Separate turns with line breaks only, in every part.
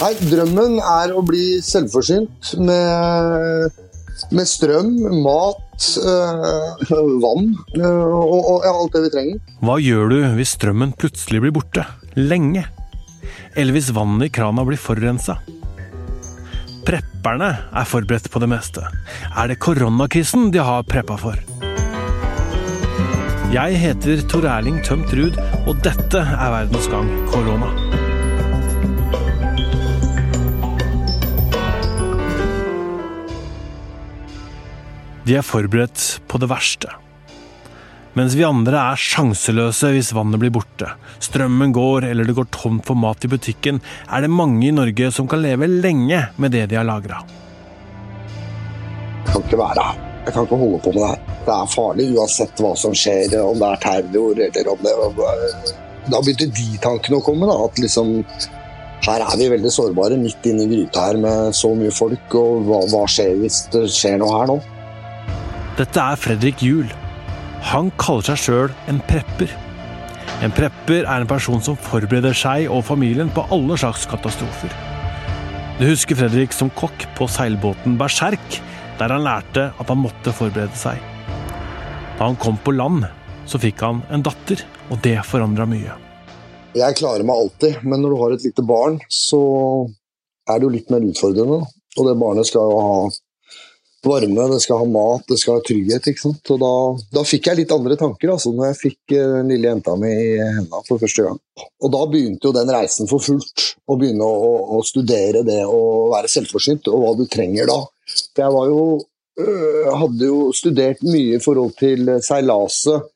Nei, drømmen er å bli selvforsynt med, med strøm, mat, øh, vann øh, og, og alt det vi trenger.
Hva gjør du hvis strømmen plutselig blir borte? Lenge? Eller hvis vannet i krana blir forurensa? Prepperne er forberedt på det meste. Er det koronakrisen de har preppa for? Jeg heter Tor Erling Tømt Ruud, og dette er Verdens gang korona. De er forberedt på det verste. Mens vi andre er sjanseløse hvis vannet blir borte, strømmen går eller det går tomt for mat i butikken, er det mange i Norge som kan leve lenge med det de har lagra.
Jeg kan ikke være her. Jeg kan ikke holde på med det her. Det er farlig uansett hva som skjer, om det er terror eller om det Da begynte de tankene å komme. da, at liksom her er vi veldig sårbare midt inne i gryta her med så mye folk. og Hva, hva skjer hvis det skjer noe her nå?
Dette er Fredrik Juel. Han kaller seg sjøl en prepper. En prepper er en person som forbereder seg og familien på alle slags katastrofer. Du husker Fredrik som kokk på seilbåten Berserk, der han lærte at han måtte forberede seg. Da han kom på land, så fikk han en datter, og det forandra mye.
Jeg klarer meg alltid, men når du har et lite barn, så er det jo litt mer utfordrende. Og det barnet skal jo ha varme, det skal ha mat, det skal ha trygghet. ikke sant? Og da, da fikk jeg litt andre tanker altså, når jeg fikk eh, den lille jenta mi i hendene for første gang. Og da begynte jo den reisen for fullt. Å begynne å, å, studere det å være selvforsynt, og hva du trenger da. For jeg var jo øh, hadde jo studert mye i forhold til seilaset.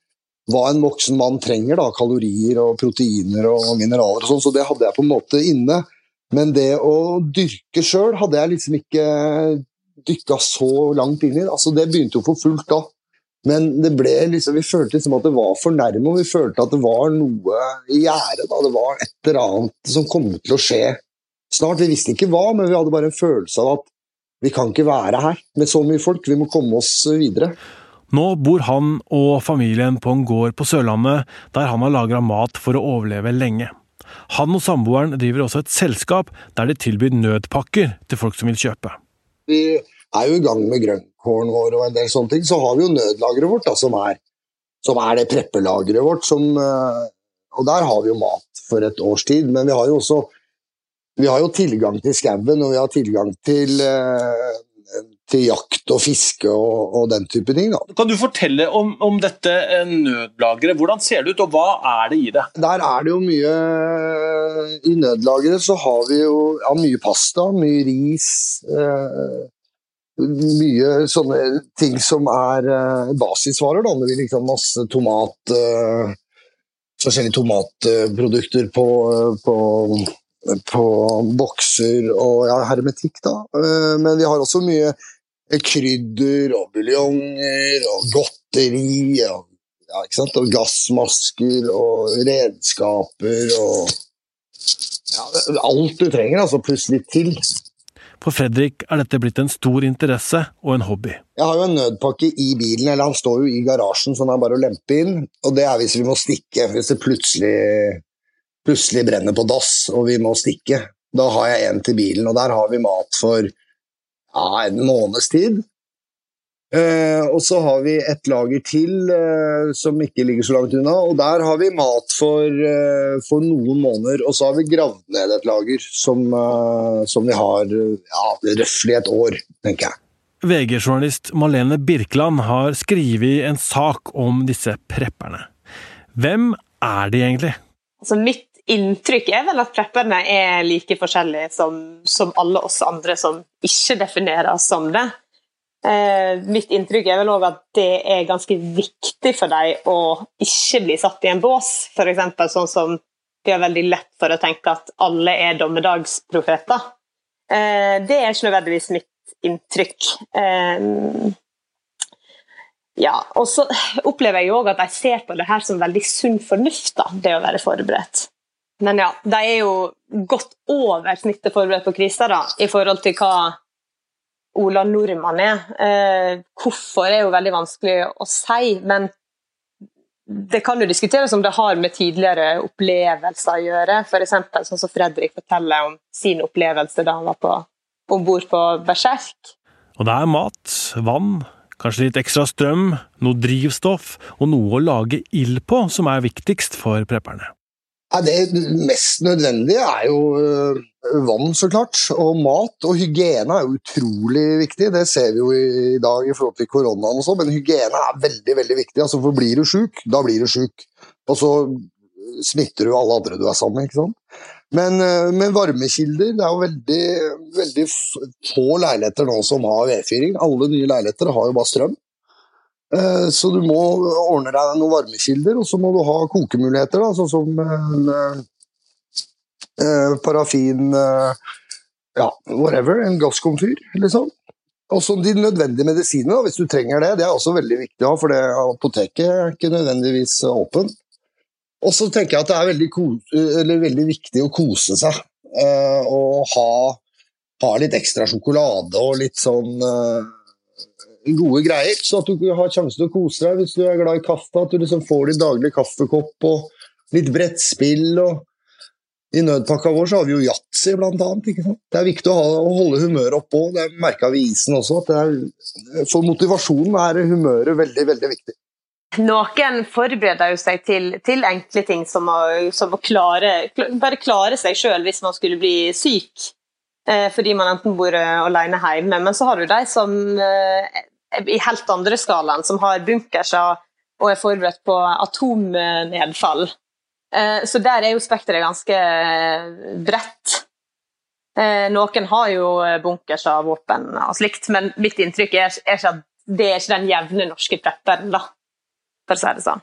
Hva en voksen mann trenger, da, kalorier og proteiner og mineraler og sånn. Så det hadde jeg på en måte inne. Men det å dyrke sjøl hadde jeg liksom ikke dykka så langt inn i. det. Altså, det begynte jo for fullt da. Men det ble liksom, vi følte liksom at det var for nærme, og vi følte at det var noe i gjære. Det var et eller annet som kom til å skje snart. Vi visste ikke hva, men vi hadde bare en følelse av at vi kan ikke være her med så mye folk. Vi må komme oss videre.
Nå bor han og familien på en gård på Sørlandet, der han har lagra mat for å overleve lenge. Han og samboeren driver også et selskap der de tilbyr nødpakker til folk som vil kjøpe.
Vi er jo i gang med grønnkålen vår og en del sånne ting. Så har vi jo nødlageret vårt, da, som, er, som er det preppelageret vårt. Som, og der har vi jo mat for et års tid. Men vi har jo også vi har jo tilgang til skauen, og vi har tilgang til, til jakt og fiske og, og, den type ting. Da.
Kan du fortelle om, om dette nødlageret? Hvordan ser det ut, og hva er det i det?
Der er det jo mye I nødlageret så har vi jo ja, mye pasta, mye ris. Eh, mye sånne ting som er uh, basisvarer. Da. Det liksom masse tomat uh, Forskjellige tomatprodukter på, på på bokser og ja, hermetikk, da. Men vi har også mye krydder og buljonger og godteri og, ja, og gassmasker og redskaper og ja, Alt du trenger, altså, pluss litt til.
For Fredrik er dette blitt en stor interesse og en hobby.
Jeg har jo en nødpakke i bilen, eller han står jo i garasjen, så han er bare å lempe inn. Og det er hvis vi må stikke, hvis det plutselig plutselig brenner på dass og vi må stikke. Da har jeg en til bilen, og der har vi mat for ja, en måneds tid. Eh, og så har vi et lager til eh, som ikke ligger så langt unna, og der har vi mat for, eh, for noen måneder. Og så har vi gravd ned et lager som, eh, som vi har ja, røftlig et år, tenker jeg.
VG-journalist Malene Birkeland har skrevet en sak om disse prepperne. Hvem er de egentlig?
Altså mitt inntrykk er vel at prepperne er like forskjellige som, som alle oss andre som ikke defineres som det. Eh, mitt inntrykk er vel òg at det er ganske viktig for dem å ikke bli satt i en bås. F.eks. sånn som de har veldig lett for å tenke at alle er dommedagsprofeter. Eh, det er ikke nødvendigvis mitt inntrykk. Eh, ja, og så opplever jeg jo òg at de ser på det her som veldig sunn fornuft, da, det å være forberedt. Men ja, de er jo godt over snittet forberedt på kriser da, i forhold til hva Ola Nordmann er. Eh, hvorfor er jo veldig vanskelig å si, men det kan jo diskuteres om det har med tidligere opplevelser å gjøre. F.eks. sånn som Fredrik forteller om sin opplevelse da han var om bord på Berserk.
Og det er mat, vann, kanskje litt ekstra strøm, noe drivstoff og noe å lage ild på som er viktigst for prepperne.
Ja, det mest nødvendige er jo øh, vann, så klart. Og mat. Og hygiene er jo utrolig viktig. Det ser vi jo i dag i forhold til koronaen og sånn, men hygiene er veldig veldig viktig. Altså, for blir du sjuk, da blir du sjuk. Og så smitter du alle andre du er sammen med. ikke sant? Men, øh, men varmekilder Det er jo veldig, veldig få leiligheter nå som har vedfyring. Alle nye leiligheter har jo bare strøm. Eh, så du må ordne deg noen varmekilder, og så må du ha kokemuligheter, da, sånn som en, eh, parafin eh, Ja, whatever. En gasskomfyr, liksom. Og så de nødvendige medisinene, hvis du trenger det. Det er også veldig viktig å ha, for det apoteket er ikke nødvendigvis åpen. Og så tenker jeg at det er veldig, veldig viktig å kose seg. og ha, ha, litt ekstra sjokolade og litt sånn gode greier, så at du har sjanse til å kose deg hvis du er glad i kaffe. At du liksom får din daglige kaffekopp og litt brettspill. og I nødpakka vår så har vi jo yatzy, blant annet. Ikke sant? Det er viktig å, ha, å holde humøret oppe òg. Det merka vi i isen også. er, For motivasjonen er humøret veldig, veldig viktig.
Noen forbereder jo seg til, til enkle ting, som å, som å klare, bare klare seg sjøl hvis man skulle bli syk eh, fordi man enten bor eh, alene hjemme. Men så har du de som eh, i helt andre skalaen, som har bunkerser og er forberedt på atomnedfall. Eh, så der er jo spekteret ganske eh, bredt. Eh, noen har jo bunkers av våpen og slikt, men mitt inntrykk er, ikke at det er ikke den jevne norske prepperen, da, for å si det sånn.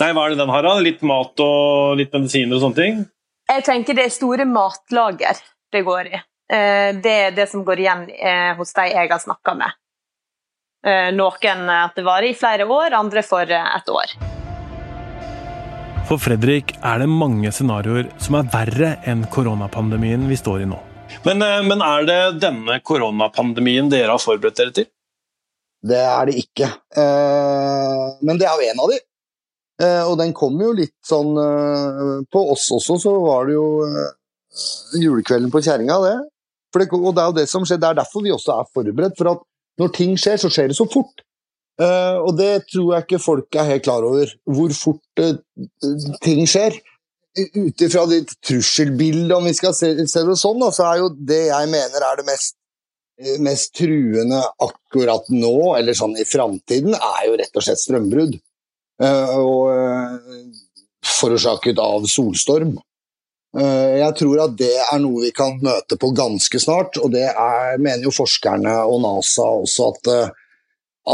Nei, Hva er det den har, da? Litt mat og litt medisiner og sånne ting?
Jeg tenker det er store matlager det går i. Det er det som går igjen hos de jeg har snakka med. Eh, noen at det varer i flere år, andre for eh, et år.
For Fredrik er det mange scenarioer som er verre enn koronapandemien vi står i nå.
Men, eh, men er det denne koronapandemien dere har forberedt dere til?
Det er det ikke. Men det er jo en av de. Og den kom jo litt sånn På oss også så var det jo julekvelden på kjerringa, det. det. Og det er jo det som skjer. Det er derfor vi også er forberedt. For at når ting skjer, så skjer det så fort. Uh, og det tror jeg ikke folk er helt klar over, hvor fort uh, ting skjer. Ut ifra ditt trusselbilde, om vi skal se, se, det sånn, da, så er jo det jeg mener er det mest, eh, mest truende akkurat nå, eller sånn i framtiden, er jo rett og slett strømbrudd. Uh, og forårsaket av solstorm. Eh, jeg tror at det er noe vi kan møte på ganske snart, og det er, mener jo forskerne og NASA også at, eh,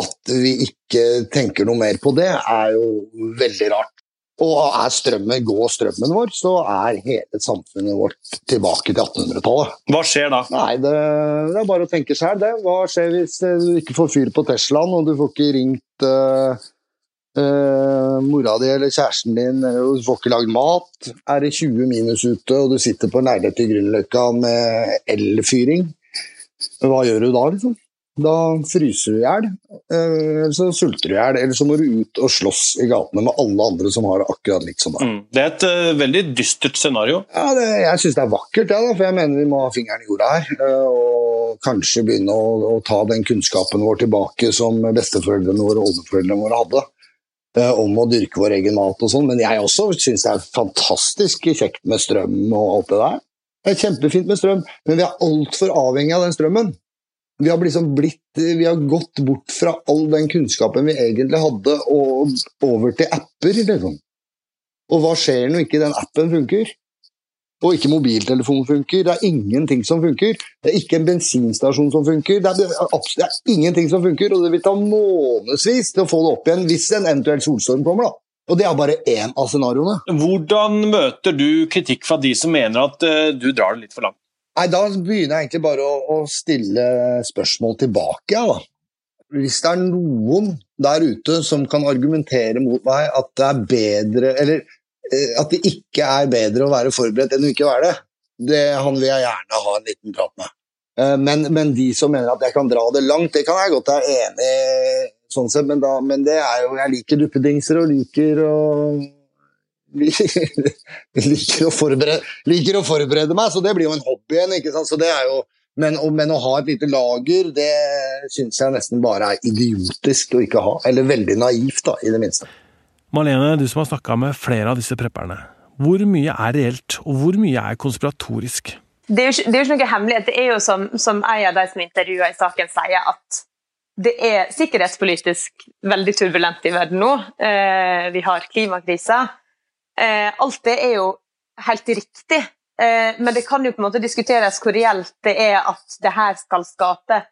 at vi ikke tenker noe mer på det, er jo veldig rart. Og er strømmen, går strømmen vår, så er hele samfunnet vårt tilbake til 1800-tallet.
Hva skjer da?
Nei, det, det er bare å tenke seg det. Hva skjer hvis du ikke får fyr på Teslaen, og du får ikke ringt uh, Uh, mora di eller kjæresten din du får ikke lagd mat. Er det 20 minus ute og du sitter på nærhet til i Grünerløkka med elfyring, hva gjør du da, liksom? Da fryser du i hjel, uh, eller så sulter du i hjel. Eller så må du ut og slåss i gatene med alle andre som har det akkurat likt som deg. Mm.
Det er et uh, veldig dystert scenario.
Ja, det, Jeg syns det er vakkert, ja, da, for jeg mener vi må ha fingeren i jorda her. og kanskje begynne å, å ta den kunnskapen vår tilbake som besteforeldrene våre og oldeforeldrene våre hadde. Eh, om å dyrke vår egen mat og sånn, men jeg også syns det er fantastisk kjekt med strøm og alt det der. Det er kjempefint med strøm, men vi er altfor avhengig av den strømmen. Vi har, liksom blitt, vi har gått bort fra all den kunnskapen vi egentlig hadde, og over til apper. Liksom. Og hva skjer når ikke den appen funker? Og ikke mobiltelefon funker. Det er ingenting som funker. Det er ikke en bensinstasjon som funker. Det er, det er ingenting som funker, og det vil ta månedsvis til å få det opp igjen hvis en eventuell solstorm kommer. da. Og det er bare én av scenarioene.
Hvordan møter du kritikk fra de som mener at uh, du drar det litt for langt?
Nei, Da begynner jeg egentlig bare å, å stille spørsmål tilbake. Ja, da. Hvis det er noen der ute som kan argumentere mot meg at det er bedre Eller at det ikke er bedre å være forberedt enn å ikke være det. det han vil jeg gjerne ha en liten prat med. Eh, men, men, de som mener at jeg kan dra det langt, det kan jeg godt være enig sånn sett, men, da, men det er jo Jeg liker duppedingser og liker å liker å, forberede, liker å forberede meg, så det blir jo en hobby igjen. ikke sant? Så det er jo, men, men å ha et lite lager, det syns jeg nesten bare er idiotisk å ikke ha. Eller veldig naivt, da, i det minste.
Malene, du som har snakka med flere av disse prepperne. Hvor mye er reelt, og hvor mye er konspiratorisk?
Det er jo ikke, det er jo ikke noe hemmelighet. Det er jo som, som en av de som intervjua i saken, sier, at det er sikkerhetspolitisk veldig turbulent i verden nå. Eh, vi har klimakrisa. Eh, alt det er jo helt riktig, eh, men det kan jo på en måte diskuteres hvor reelt det er at det her skal skape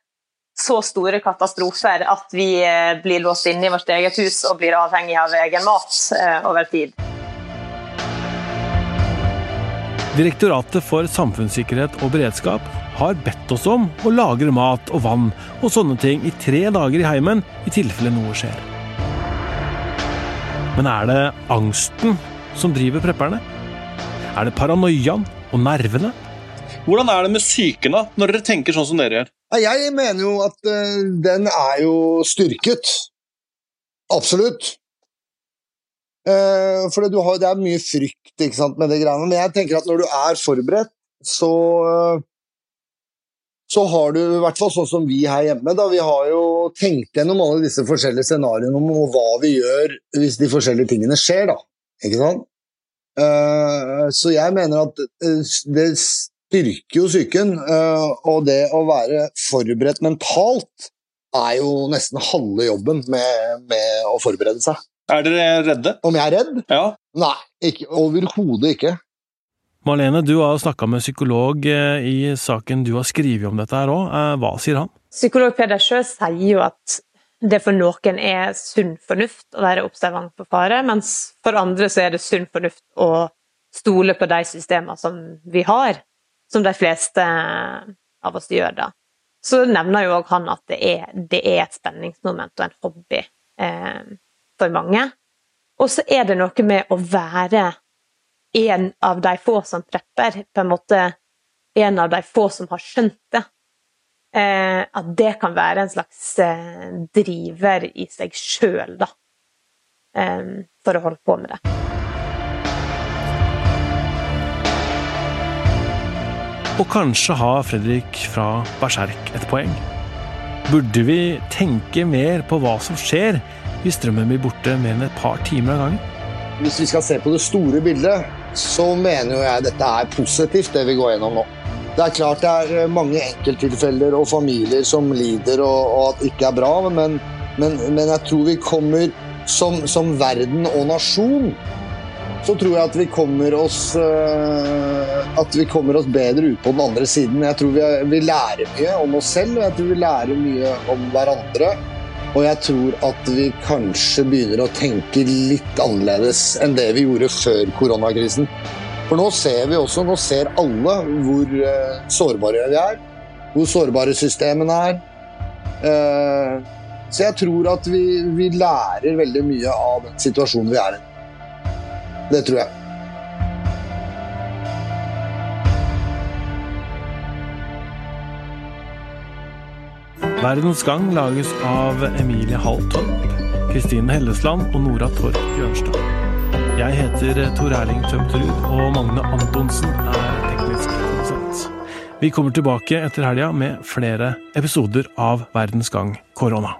så store katastrofer at vi eh, blir låst inne i vårt eget hus og blir avhengig av egen mat eh, over tid.
Direktoratet for samfunnssikkerhet og beredskap har bedt oss om å lagre mat og vann og sånne ting i tre dager i heimen i tilfelle noe skjer. Men er det angsten som driver prepperne? Er det paranoiaen og nervene?
Hvordan er det med psyken, da, når dere tenker sånn som dere gjør?
Jeg mener jo at uh, den er jo styrket. Absolutt. Uh, for det er mye frykt ikke sant, med det greiene. Men jeg tenker at når du er forberedt, så uh, så har du i hvert fall sånn som vi her hjemme. da Vi har jo tenkt gjennom alle disse forskjellige scenarioene om hva vi gjør hvis de forskjellige tingene skjer. da, ikke sant? Uh, så jeg mener at det styrker jo psyken. Uh, og det å være forberedt mentalt er jo nesten halve jobben med, med å forberede seg.
Er dere redde?
Om jeg er redd?
Ja.
Nei, ikke, overhodet ikke.
Marlene, du har snakka med psykolog eh, i saken du har skrevet om dette her òg. Eh, hva sier han?
Psykolog Peder Sjø sier jo at det for noen er sunn fornuft å være observant på fare, mens for andre så er det sunn fornuft å stole på de systemene som vi har, som de fleste av oss gjør, da. Så nevner jo òg han at det er, det er, et spenningsmoment og en hobby eh, for mange. Og så er det noe med å være en av de få som prepper, på en måte en av de få som har skjønt det. Eh, at det kan være en slags eh, driver i seg sjøl, da. Eh, for å holde på med det.
Og kanskje har Fredrik fra Berserk et poeng. Burde vi tenke mer på hva som skjer hvis strømmen blir borte mer enn et par timer av gangen?
Hvis vi skal se på det store bildet, så mener jeg dette er positivt, det vi går gjennom nå. Det er klart det er eh, mange enkelttilfeller og familier som lider og, og at det ikke er bra, men, men, men jeg tror vi kommer som, som, verden og nasjon så tror jeg at vi kommer oss uh, at vi kommer oss bedre ut på den andre siden. Jeg tror vi, vi lærer mye om oss selv, og jeg tror vi lærer mye om hverandre. Og jeg tror at vi kanskje begynner å tenke litt annerledes enn det vi gjorde før koronakrisen. For nå ser vi også, nå ser alle hvor uh, sårbare vi er. Hvor sårbare systemene er. Uh, så jeg tror at vi, vi lærer veldig mye av den situasjonen vi er i. Det tror jeg.
Verdens Gang lages av Emilie Halltorp, Kristine Hellesland og Nora Torp Bjørnstad. Jeg heter Tor Erling Tømterud, og Magne Antonsen er teknisk produsent. Vi kommer tilbake etter helga med flere episoder av Verdens Gang korona.